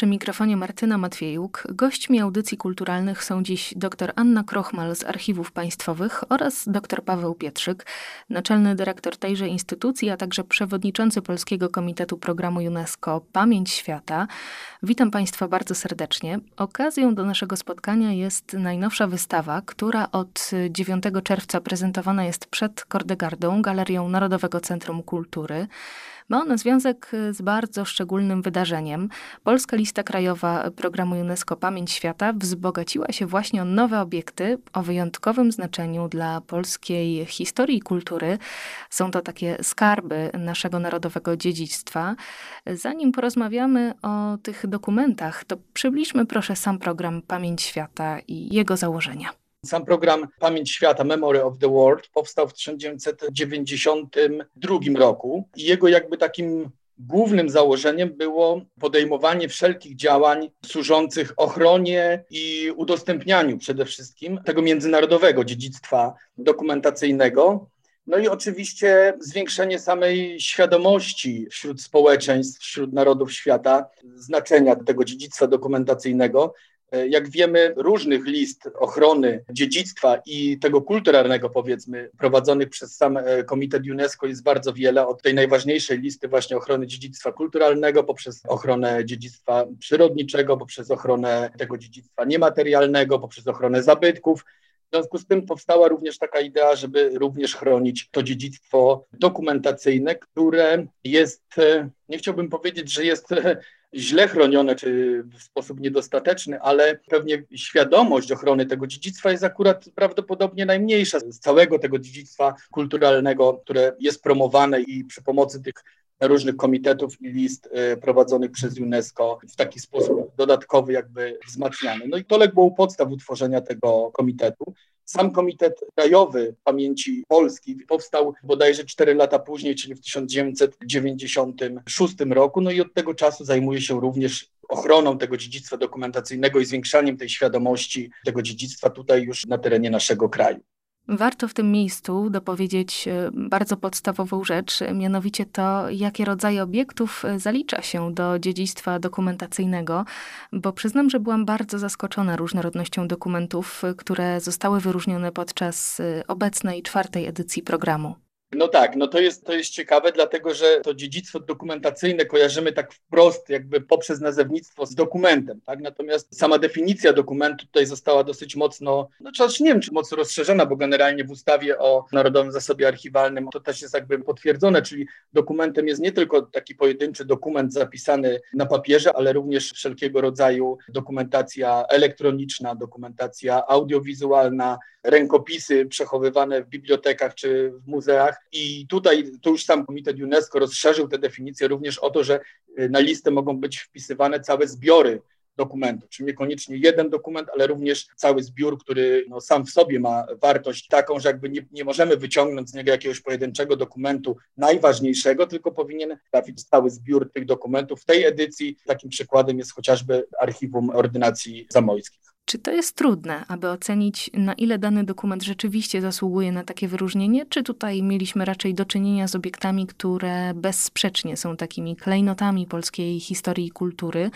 Przy mikrofonie Martyna Matwiejuk. Gośćmi audycji kulturalnych są dziś dr Anna Krochmal z Archiwów Państwowych oraz dr Paweł Pietrzyk, naczelny dyrektor tejże instytucji, a także przewodniczący Polskiego Komitetu Programu UNESCO Pamięć Świata. Witam Państwa bardzo serdecznie. Okazją do naszego spotkania jest najnowsza wystawa, która od 9 czerwca prezentowana jest przed Kordegardą, Galerią Narodowego Centrum Kultury. Ma ona związek z bardzo szczególnym wydarzeniem. Polska Lista Krajowa Programu UNESCO Pamięć Świata wzbogaciła się właśnie o nowe obiekty o wyjątkowym znaczeniu dla polskiej historii i kultury. Są to takie skarby naszego narodowego dziedzictwa. Zanim porozmawiamy o tych dokumentach, to przybliżmy proszę sam program Pamięć Świata i jego założenia. Sam program Pamięć Świata, Memory of the World, powstał w 1992 roku i jego jakby takim głównym założeniem było podejmowanie wszelkich działań służących ochronie i udostępnianiu przede wszystkim tego międzynarodowego dziedzictwa dokumentacyjnego. No i oczywiście zwiększenie samej świadomości wśród społeczeństw, wśród narodów świata znaczenia tego dziedzictwa dokumentacyjnego, jak wiemy, różnych list ochrony dziedzictwa i tego kulturalnego, powiedzmy, prowadzonych przez sam e, Komitet UNESCO jest bardzo wiele. Od tej najważniejszej listy właśnie ochrony dziedzictwa kulturalnego, poprzez ochronę dziedzictwa przyrodniczego, poprzez ochronę tego dziedzictwa niematerialnego, poprzez ochronę zabytków. W związku z tym powstała również taka idea, żeby również chronić to dziedzictwo dokumentacyjne, które jest, e, nie chciałbym powiedzieć, że jest źle chronione czy w sposób niedostateczny, ale pewnie świadomość ochrony tego dziedzictwa jest akurat prawdopodobnie najmniejsza z całego tego dziedzictwa kulturalnego, które jest promowane i przy pomocy tych różnych komitetów i list y, prowadzonych przez UNESCO w taki sposób dodatkowy jakby wzmacniany. No i to legło u podstaw utworzenia tego komitetu. Sam Komitet Krajowy Pamięci Polski powstał bodajże 4 lata później, czyli w 1996 roku. No i od tego czasu zajmuje się również ochroną tego dziedzictwa dokumentacyjnego i zwiększaniem tej świadomości tego dziedzictwa tutaj już na terenie naszego kraju. Warto w tym miejscu dopowiedzieć e, bardzo podstawową rzecz, mianowicie to, jakie rodzaje obiektów e, zalicza się do dziedzictwa dokumentacyjnego, bo przyznam, że byłam bardzo zaskoczona różnorodnością dokumentów, e, które zostały wyróżnione podczas obecnej czwartej edycji programu. No tak, no to jest, to jest ciekawe, dlatego że to dziedzictwo dokumentacyjne kojarzymy tak wprost, jakby poprzez nazewnictwo z dokumentem, tak? Natomiast sama definicja dokumentu tutaj została dosyć mocno, no znaczy nie wiem, czy mocno rozszerzona, bo generalnie w ustawie o Narodowym Zasobie Archiwalnym to też jest jakby potwierdzone, czyli dokumentem jest nie tylko taki pojedynczy dokument zapisany na papierze, ale również wszelkiego rodzaju dokumentacja elektroniczna, dokumentacja audiowizualna, rękopisy przechowywane w bibliotekach czy w muzeach. I tutaj to już sam Komitet UNESCO rozszerzył tę definicję również o to, że y, na listę mogą być wpisywane całe zbiory dokumentów, czyli niekoniecznie jeden dokument, ale również cały zbiór, który no, sam w sobie ma wartość taką, że jakby nie, nie możemy wyciągnąć z niego jakiegoś pojedynczego dokumentu najważniejszego, tylko powinien trafić cały zbiór tych dokumentów. W tej edycji takim przykładem jest chociażby Archiwum Ordynacji Zamojskich. Czy to jest trudne, aby ocenić, na ile dany dokument rzeczywiście zasługuje na takie wyróżnienie, czy tutaj mieliśmy raczej do czynienia z obiektami, które bezsprzecznie są takimi klejnotami polskiej historii i kultury?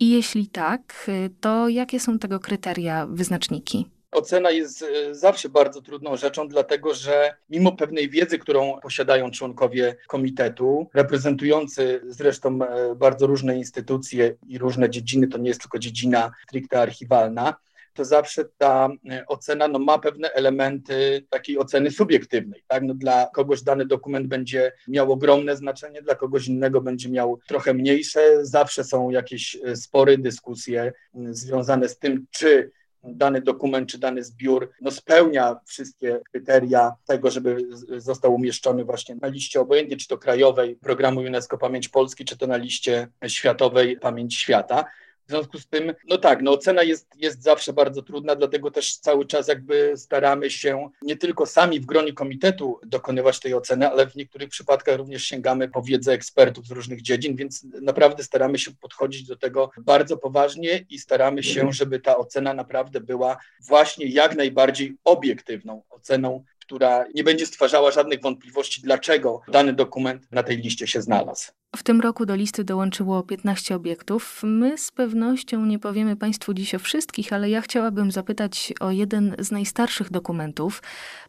I jeśli tak, to jakie są tego kryteria, wyznaczniki? Ocena jest e, zawsze bardzo trudną rzeczą, dlatego że mimo pewnej wiedzy, którą posiadają członkowie komitetu, reprezentujący zresztą e, bardzo różne instytucje i różne dziedziny, to nie jest tylko dziedzina stricte archiwalna, to zawsze ta e, ocena no, ma pewne elementy takiej oceny subiektywnej. Tak? No, dla kogoś dany dokument będzie miał ogromne znaczenie, dla kogoś innego będzie miał trochę mniejsze. Zawsze są jakieś spory, dyskusje związane z tym, czy dany dokument czy dany zbiór no, spełnia wszystkie kryteria tego, żeby został umieszczony właśnie na liście obojętnie, czy to krajowej programu UNESCO Pamięć Polski, czy to na liście światowej Pamięć Świata. W związku z tym, no tak, no ocena jest, jest zawsze bardzo trudna, dlatego też cały czas jakby staramy się nie tylko sami w gronie komitetu dokonywać tej oceny, ale w niektórych przypadkach również sięgamy po wiedzę ekspertów z różnych dziedzin, więc naprawdę staramy się podchodzić do tego bardzo poważnie i staramy się, żeby ta ocena naprawdę była właśnie jak najbardziej obiektywną oceną która nie będzie stwarzała żadnych wątpliwości, dlaczego dany dokument na tej liście się znalazł. W tym roku do listy dołączyło 15 obiektów. My z pewnością nie powiemy Państwu dziś o wszystkich, ale ja chciałabym zapytać o jeden z najstarszych dokumentów,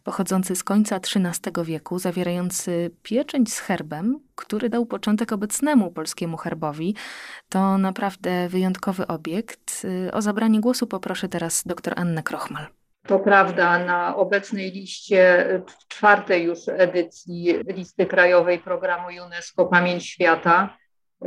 pochodzący z końca XIII wieku, zawierający pieczęć z herbem, który dał początek obecnemu polskiemu herbowi. To naprawdę wyjątkowy obiekt. O zabranie głosu poproszę teraz dr Annę Krochmal. To prawda, na obecnej liście, w czwartej już edycji listy krajowej programu UNESCO Pamięć Świata,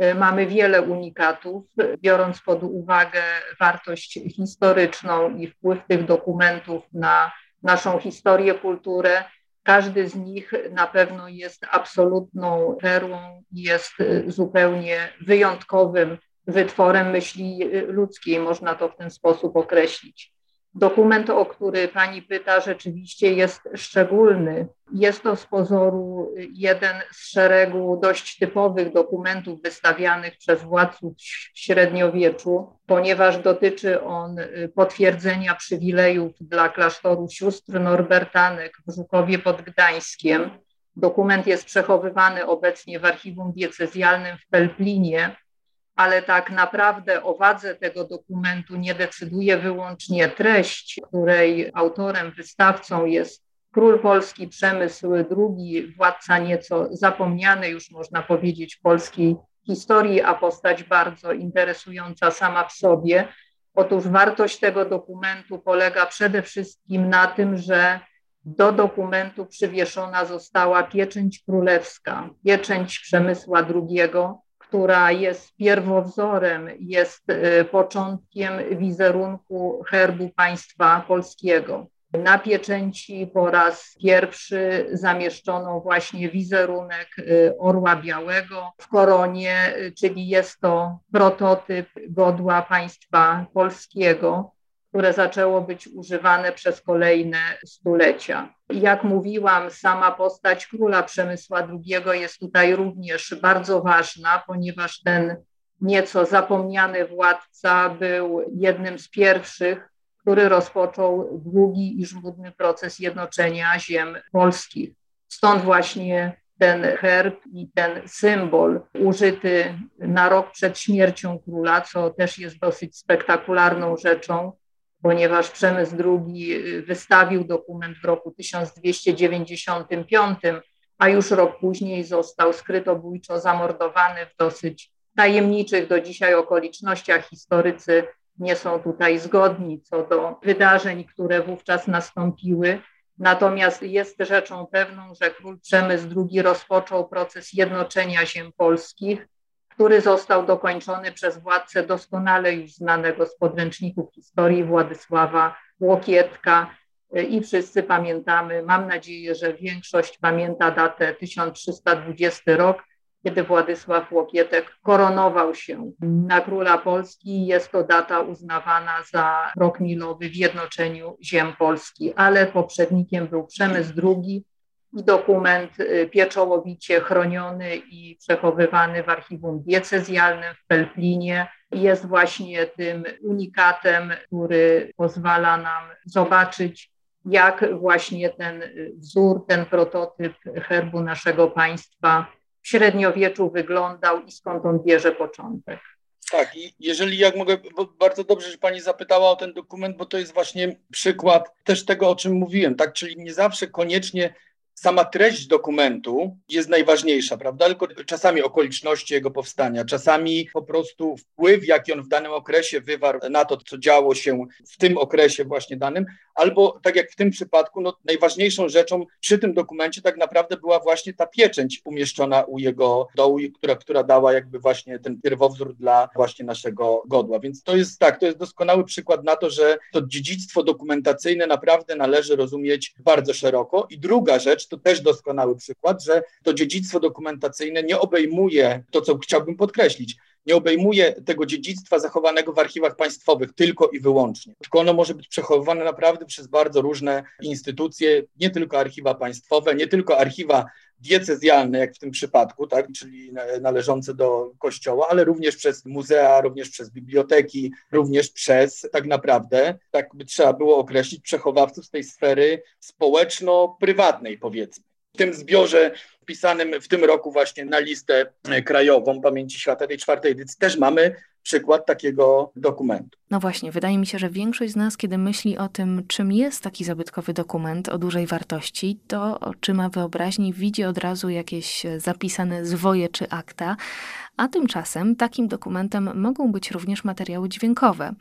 y, mamy wiele unikatów, biorąc pod uwagę wartość historyczną i wpływ tych dokumentów na naszą historię, kulturę. Każdy z nich na pewno jest absolutną perłą, jest y, zupełnie wyjątkowym wytworem myśli ludzkiej, można to w ten sposób określić. Dokument, o który pani pyta, rzeczywiście jest szczególny. Jest to z pozoru jeden z szeregu dość typowych dokumentów wystawianych przez władców średniowieczu, ponieważ dotyczy on potwierdzenia przywilejów dla klasztoru sióstr norbertanek w Żukowie pod Gdańskiem. Dokument jest przechowywany obecnie w archiwum diecezjalnym w Pelplinie ale tak naprawdę o wadze tego dokumentu nie decyduje wyłącznie treść, której autorem, wystawcą jest król polski Przemysł II, władca nieco zapomniany już można powiedzieć polskiej historii, a postać bardzo interesująca sama w sobie. Otóż wartość tego dokumentu polega przede wszystkim na tym, że do dokumentu przywieszona została pieczęć królewska, pieczęć Przemysła II, która jest pierwowzorem, jest y, początkiem wizerunku herbu państwa polskiego. Na pieczęci po raz pierwszy zamieszczono właśnie wizerunek y, orła białego w koronie, y, czyli jest to prototyp godła państwa polskiego które zaczęło być używane przez kolejne stulecia. Jak mówiłam, sama postać króla Przemysła II jest tutaj również bardzo ważna, ponieważ ten nieco zapomniany władca był jednym z pierwszych, który rozpoczął długi i żmudny proces jednoczenia ziem polskich. Stąd właśnie ten herb i ten symbol użyty na rok przed śmiercią króla, co też jest dosyć spektakularną rzeczą, ponieważ Przemysł II y, wystawił dokument w roku 1295, a już rok później został skrytobójczo zamordowany w dosyć tajemniczych do dzisiaj okolicznościach. Historycy nie są tutaj zgodni co do wydarzeń, które wówczas nastąpiły. Natomiast jest rzeczą pewną, że król Przemysł II rozpoczął proces jednoczenia ziem polskich który został dokończony przez władcę doskonale już znanego z podręczników historii Władysława Łokietka. I wszyscy pamiętamy, mam nadzieję, że większość pamięta datę 1320 rok, kiedy Władysław Łokietek koronował się na króla Polski. Jest to data uznawana za rok milowy w jednoczeniu ziem Polski, ale poprzednikiem był Przemysł II, dokument y, pieczołowicie chroniony i przechowywany w archiwum diecezjalnym w Pelplinie. Jest właśnie tym unikatem, który pozwala nam zobaczyć, jak właśnie ten wzór, ten prototyp herbu naszego państwa w średniowieczu wyglądał i skąd on bierze początek. Tak, i jeżeli jak mogę, bardzo dobrze, że Pani zapytała o ten dokument, bo to jest właśnie przykład też tego, o czym mówiłem, tak? Czyli nie zawsze koniecznie sama treść dokumentu jest najważniejsza, prawda? Tylko czasami okoliczności jego powstania, czasami po prostu wpływ, jaki on w danym okresie wywarł na to, co działo się w tym okresie właśnie danym, albo tak jak w tym przypadku, no, najważniejszą rzeczą przy tym dokumencie tak naprawdę była właśnie ta pieczęć umieszczona u jego dołu, która, która dała jakby właśnie ten pierwowzór dla właśnie naszego godła. Więc to jest tak, to jest doskonały przykład na to, że to dziedzictwo dokumentacyjne naprawdę należy rozumieć bardzo szeroko. I druga rzecz, to też doskonały przykład, że to dziedzictwo dokumentacyjne nie obejmuje to, co chciałbym podkreślić, nie obejmuje tego dziedzictwa zachowanego w archiwach państwowych tylko i wyłącznie, tylko ono może być przechowywane naprawdę przez bardzo różne instytucje, nie tylko archiwa państwowe, nie tylko archiwa diecezjalne, jak w tym przypadku, tak, czyli należące do kościoła, ale również przez muzea, również przez biblioteki, również przez tak naprawdę, tak by trzeba było określić, przechowawców z tej sfery społeczno-prywatnej, powiedzmy. W tym zbiorze wpisanym w tym roku właśnie na listę krajową. Pamięci Świata tej czwartej edycji też mamy przykład takiego dokumentu. No właśnie, wydaje mi się, że większość z nas, kiedy myśli o tym, czym jest taki zabytkowy dokument o dużej wartości, to oczyma wyobraźni widzi od razu jakieś zapisane zwoje czy akta, a tymczasem takim dokumentem mogą być również materiały dźwiękowe.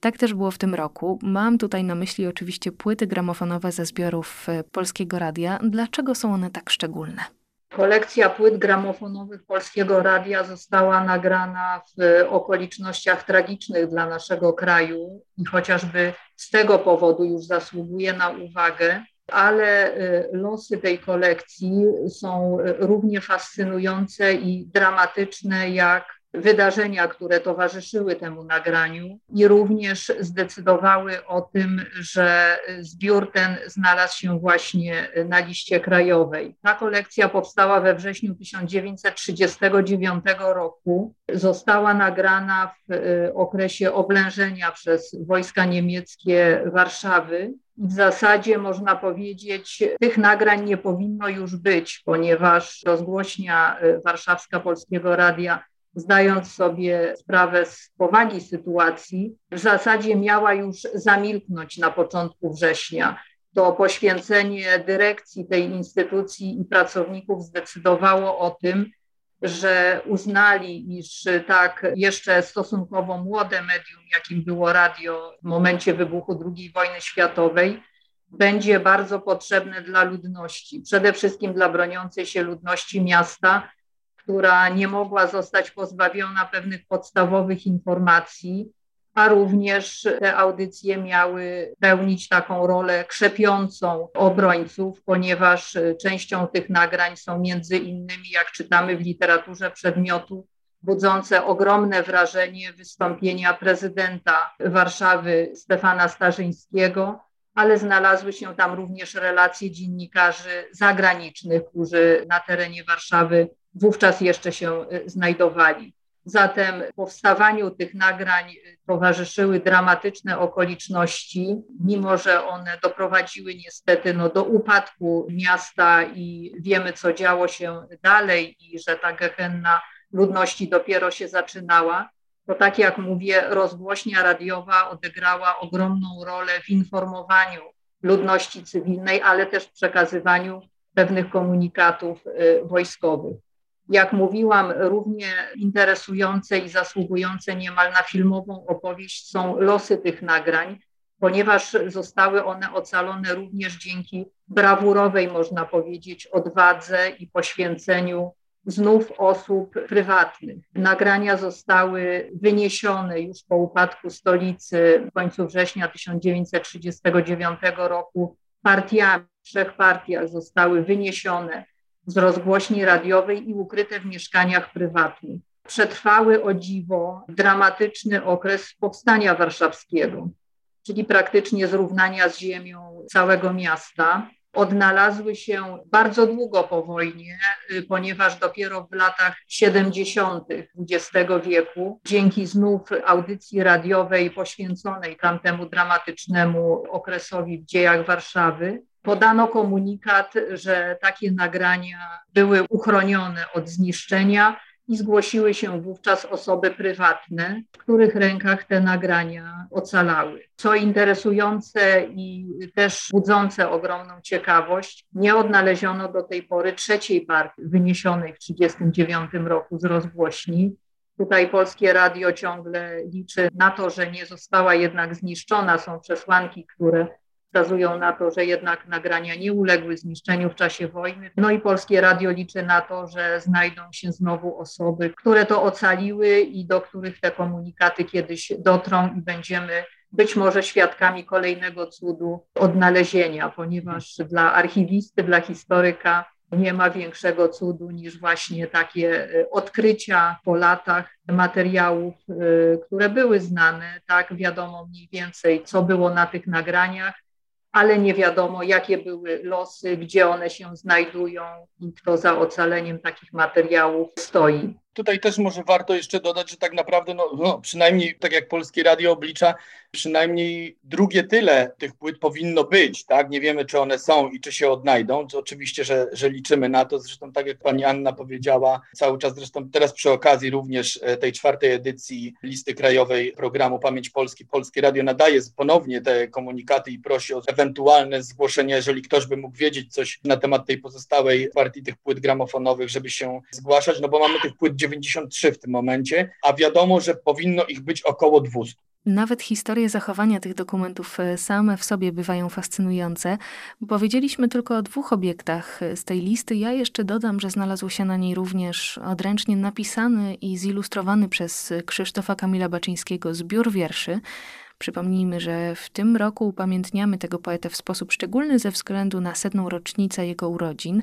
Tak też było w tym roku. Mam tutaj na myśli oczywiście płyty gramofonowe ze zbiorów Polskiego Radia. Dlaczego są one tak szczególne? Kolekcja płyt gramofonowych Polskiego Radia została nagrana w okolicznościach tragicznych dla naszego kraju i chociażby z tego powodu już zasługuje na uwagę, ale y, losy tej kolekcji są równie fascynujące i dramatyczne jak wydarzenia, które towarzyszyły temu nagraniu i również zdecydowały o tym, że zbiór ten znalazł się właśnie na liście krajowej. Ta kolekcja powstała we wrześniu 1939 roku. Została nagrana w y, okresie oblężenia przez wojska niemieckie Warszawy. W zasadzie można powiedzieć, tych nagrań nie powinno już być, ponieważ rozgłośnia y, warszawska Polskiego Radia zdając sobie sprawę z powagi sytuacji, w zasadzie miała już zamilknąć na początku września. To poświęcenie dyrekcji tej instytucji i pracowników zdecydowało o tym, że uznali, iż tak jeszcze stosunkowo młode medium, jakim było radio w momencie wybuchu II wojny światowej, będzie bardzo potrzebne dla ludności, przede wszystkim dla broniącej się ludności miasta, która nie mogła zostać pozbawiona pewnych podstawowych informacji, a również te audycje miały pełnić taką rolę krzepiącą obrońców, ponieważ częścią tych nagrań są między innymi, jak czytamy w literaturze przedmiotu, budzące ogromne wrażenie wystąpienia prezydenta Warszawy Stefana Starzyńskiego, ale znalazły się tam również relacje dziennikarzy zagranicznych, którzy na terenie Warszawy wówczas jeszcze się y, znajdowali. Zatem powstawaniu tych nagrań y, towarzyszyły dramatyczne okoliczności, mimo że one doprowadziły niestety no, do upadku miasta i wiemy, co działo się dalej i że ta gehenna ludności dopiero się zaczynała, to tak jak mówię, rozgłośnia radiowa odegrała ogromną rolę w informowaniu ludności cywilnej, ale też w przekazywaniu pewnych komunikatów y, wojskowych. Jak mówiłam, równie interesujące i zasługujące niemal na filmową opowieść są losy tych nagrań, ponieważ zostały one ocalone również dzięki brawurowej, można powiedzieć, odwadze i poświęceniu znów osób prywatnych. Nagrania zostały wyniesione już po upadku stolicy w końcu września 1939 roku partiami, w trzech partiach zostały wyniesione z rozgłośni radiowej i ukryte w mieszkaniach prywatnych. Przetrwały o dziwo dramatyczny okres powstania warszawskiego, czyli praktycznie zrównania z ziemią całego miasta. Odnalazły się bardzo długo po wojnie, y, ponieważ dopiero w latach 70. XX wieku, dzięki znów audycji radiowej poświęconej tamtemu dramatycznemu okresowi w dziejach Warszawy, podano komunikat, że takie nagrania były uchronione od zniszczenia i zgłosiły się wówczas osoby prywatne, w których rękach te nagrania ocalały. Co interesujące i też budzące ogromną ciekawość, nie odnaleziono do tej pory trzeciej partii wyniesionej w 1939 roku z rozgłośni. Tutaj Polskie Radio ciągle liczy na to, że nie została jednak zniszczona. Są przesłanki, które wskazują na to, że jednak nagrania nie uległy zniszczeniu w czasie wojny. No i Polskie Radio liczy na to, że znajdą się znowu osoby, które to ocaliły i do których te komunikaty kiedyś dotrą i będziemy być może świadkami kolejnego cudu odnalezienia, ponieważ dla archiwisty, dla historyka Nie ma większego cudu niż właśnie takie odkrycia po latach materiałów, które były znane, tak wiadomo mniej więcej, co było na tych nagraniach, ale nie wiadomo, jakie były losy, gdzie one się znajdują i kto za ocaleniem takich materiałów stoi. Tutaj też może warto jeszcze dodać, że tak naprawdę, no, no, przynajmniej tak jak Polskie Radio oblicza, przynajmniej drugie tyle tych płyt powinno być, tak? Nie wiemy, czy one są i czy się odnajdą. To oczywiście, że, że liczymy na to. Zresztą tak jak pani Anna powiedziała, cały czas zresztą teraz przy okazji również e, tej czwartej edycji listy krajowej programu Pamięć Polski, Polskie Radio nadaje ponownie te komunikaty i prosi o ewentualne zgłoszenie, jeżeli ktoś by mógł wiedzieć coś na temat tej pozostałej partii tych płyt gramofonowych, żeby się zgłaszać, no bo mamy tych płyt 93 w tym momencie, a wiadomo, że powinno ich być około 200. Nawet historie zachowania tych dokumentów e, same w sobie bywają fascynujące. Powiedzieliśmy tylko o dwóch obiektach e, z tej listy. Ja jeszcze dodam, że znalazł się na niej również odręcznie napisany i zilustrowany przez Krzysztofa Kamila Baczyńskiego zbiór wierszy. Przypomnijmy, że w tym roku upamiętniamy tego poetę w sposób szczególny ze względu na setną rocznicę jego urodzin.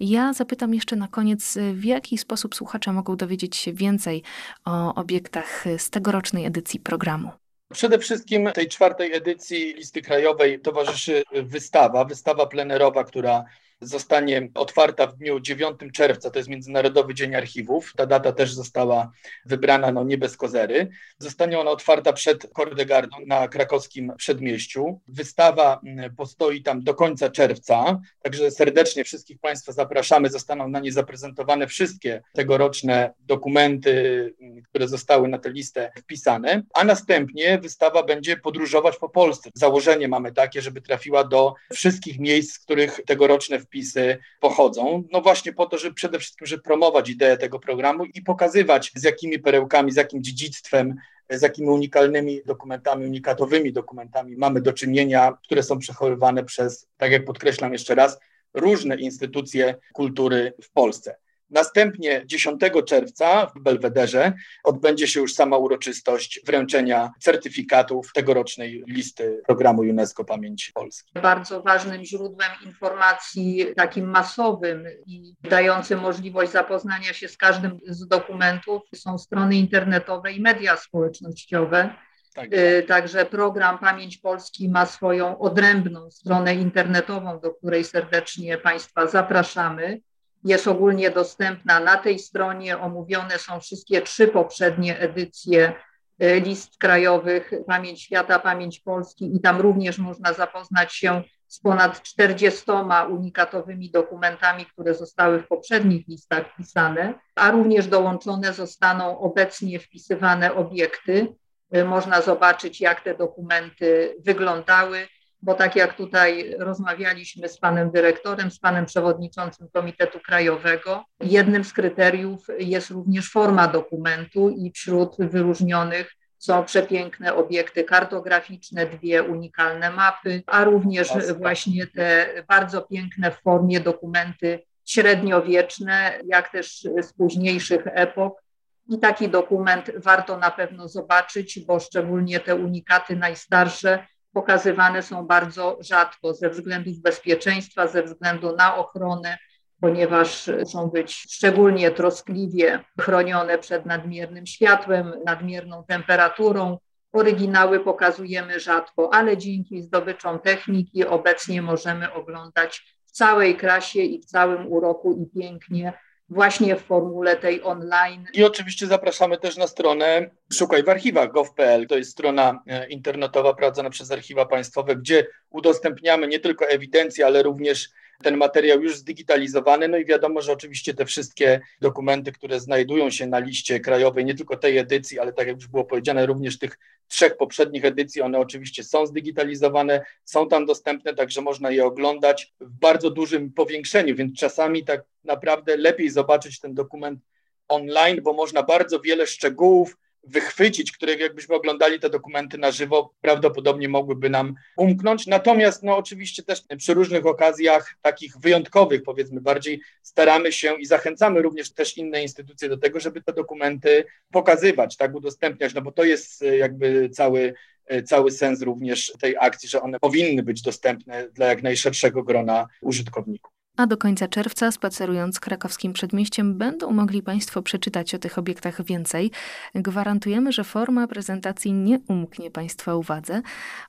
Ja zapytam jeszcze na koniec, w jaki sposób słuchacze mogą dowiedzieć się więcej o obiektach z tegorocznej edycji programu. Przede wszystkim tej czwartej edycji listy krajowej towarzyszy wystawa, wystawa plenerowa, która zostanie otwarta w dniu 9 czerwca, to jest Międzynarodowy Dzień Archiwów. Ta data też została wybrana, no nie bez kozery. Zostanie ona otwarta przed Kordegardą na krakowskim przedmieściu. Wystawa mm, postoi tam do końca czerwca, także serdecznie wszystkich Państwa zapraszamy. Zostaną na nie zaprezentowane wszystkie tegoroczne dokumenty, mm, które zostały na tę listę wpisane, a następnie wystawa będzie podróżować po Polsce. Założenie mamy takie, żeby trafiła do wszystkich miejsc, z których tegoroczne wpisy pochodzą. No właśnie po to, żeby przede wszystkim, żeby promować ideę tego programu i pokazywać z jakimi perełkami, z jakim dziedzictwem, z jakimi unikalnymi dokumentami, unikatowymi dokumentami mamy do czynienia, które są przechowywane przez, tak jak podkreślam jeszcze raz, różne instytucje kultury w Polsce. Następnie 10 czerwca w Belwederze odbędzie się już sama uroczystość wręczenia certyfikatów tegorocznej listy programu UNESCO Pamięć Polski. Bardzo ważnym źródłem informacji takim masowym i dającym możliwość zapoznania się z każdym z dokumentów są strony internetowe i media społecznościowe. Tak. Y, także program Pamięć Polski ma swoją odrębną stronę internetową, do której serdecznie Państwa zapraszamy jest ogólnie dostępna na tej stronie. Omówione są wszystkie trzy poprzednie edycje e, list krajowych Pamięć Świata, Pamięć Polski i tam również można zapoznać się z ponad 40 unikatowymi dokumentami, które zostały w poprzednich listach wpisane, a również dołączone zostaną obecnie wpisywane obiekty. E, można zobaczyć, jak te dokumenty wyglądały bo tak jak tutaj rozmawialiśmy z panem dyrektorem, z panem przewodniczącym Komitetu Krajowego, jednym z kryteriów jest również forma dokumentu i wśród wyróżnionych są przepiękne obiekty kartograficzne, dwie unikalne mapy, a również właśnie te bardzo piękne w formie dokumenty średniowieczne, jak też z późniejszych epok. I taki dokument warto na pewno zobaczyć, bo szczególnie te unikaty najstarsze pokazywane są bardzo rzadko ze względów bezpieczeństwa, ze względu na ochronę, ponieważ muszą być szczególnie troskliwie chronione przed nadmiernym światłem, nadmierną temperaturą. Oryginały pokazujemy rzadko, ale dzięki zdobyczom techniki obecnie możemy oglądać w całej krasie i w całym uroku i pięknie właśnie w formule tej online. I oczywiście zapraszamy też na stronę Szukaj w archiwach gov.pl. To jest strona e, internetowa prowadzona przez archiwa państwowe, gdzie udostępniamy nie tylko ewidencję, ale również ten materiał już zdigitalizowany. No i wiadomo, że oczywiście te wszystkie dokumenty, które znajdują się na liście krajowej, nie tylko tej edycji, ale tak jak już było powiedziane, również tych trzech poprzednich edycji, one oczywiście są zdigitalizowane, są tam dostępne, także można je oglądać w bardzo dużym powiększeniu, więc czasami tak naprawdę lepiej zobaczyć ten dokument online, bo można bardzo wiele szczegółów wychwycić, które jakbyśmy oglądali te dokumenty na żywo, prawdopodobnie mogłyby nam umknąć. Natomiast no oczywiście też przy różnych okazjach takich wyjątkowych, powiedzmy bardziej, staramy się i zachęcamy również też inne instytucje do tego, żeby te dokumenty pokazywać, tak, udostępniać, no bo to jest e, jakby cały e, cały sens również tej akcji, że one powinny być dostępne dla jak najszerszego grona użytkowników. A do końca czerwca, spacerując krakowskim przedmieściem, będą mogli Państwo przeczytać o tych obiektach więcej. Gwarantujemy, że forma prezentacji nie umknie Państwa uwadze.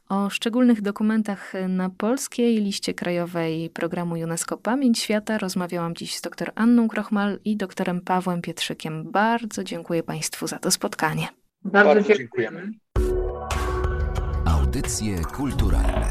O szczególnych dokumentach na polskiej liście krajowej programu UNESCO Pamięć Świata rozmawiałam dziś z dr Anną Krochmal i doktorem Pawłem Pietrzykiem. Bardzo dziękuję Państwu za to spotkanie. Bardzo, Bardzo dziękujemy. Audycje kulturalne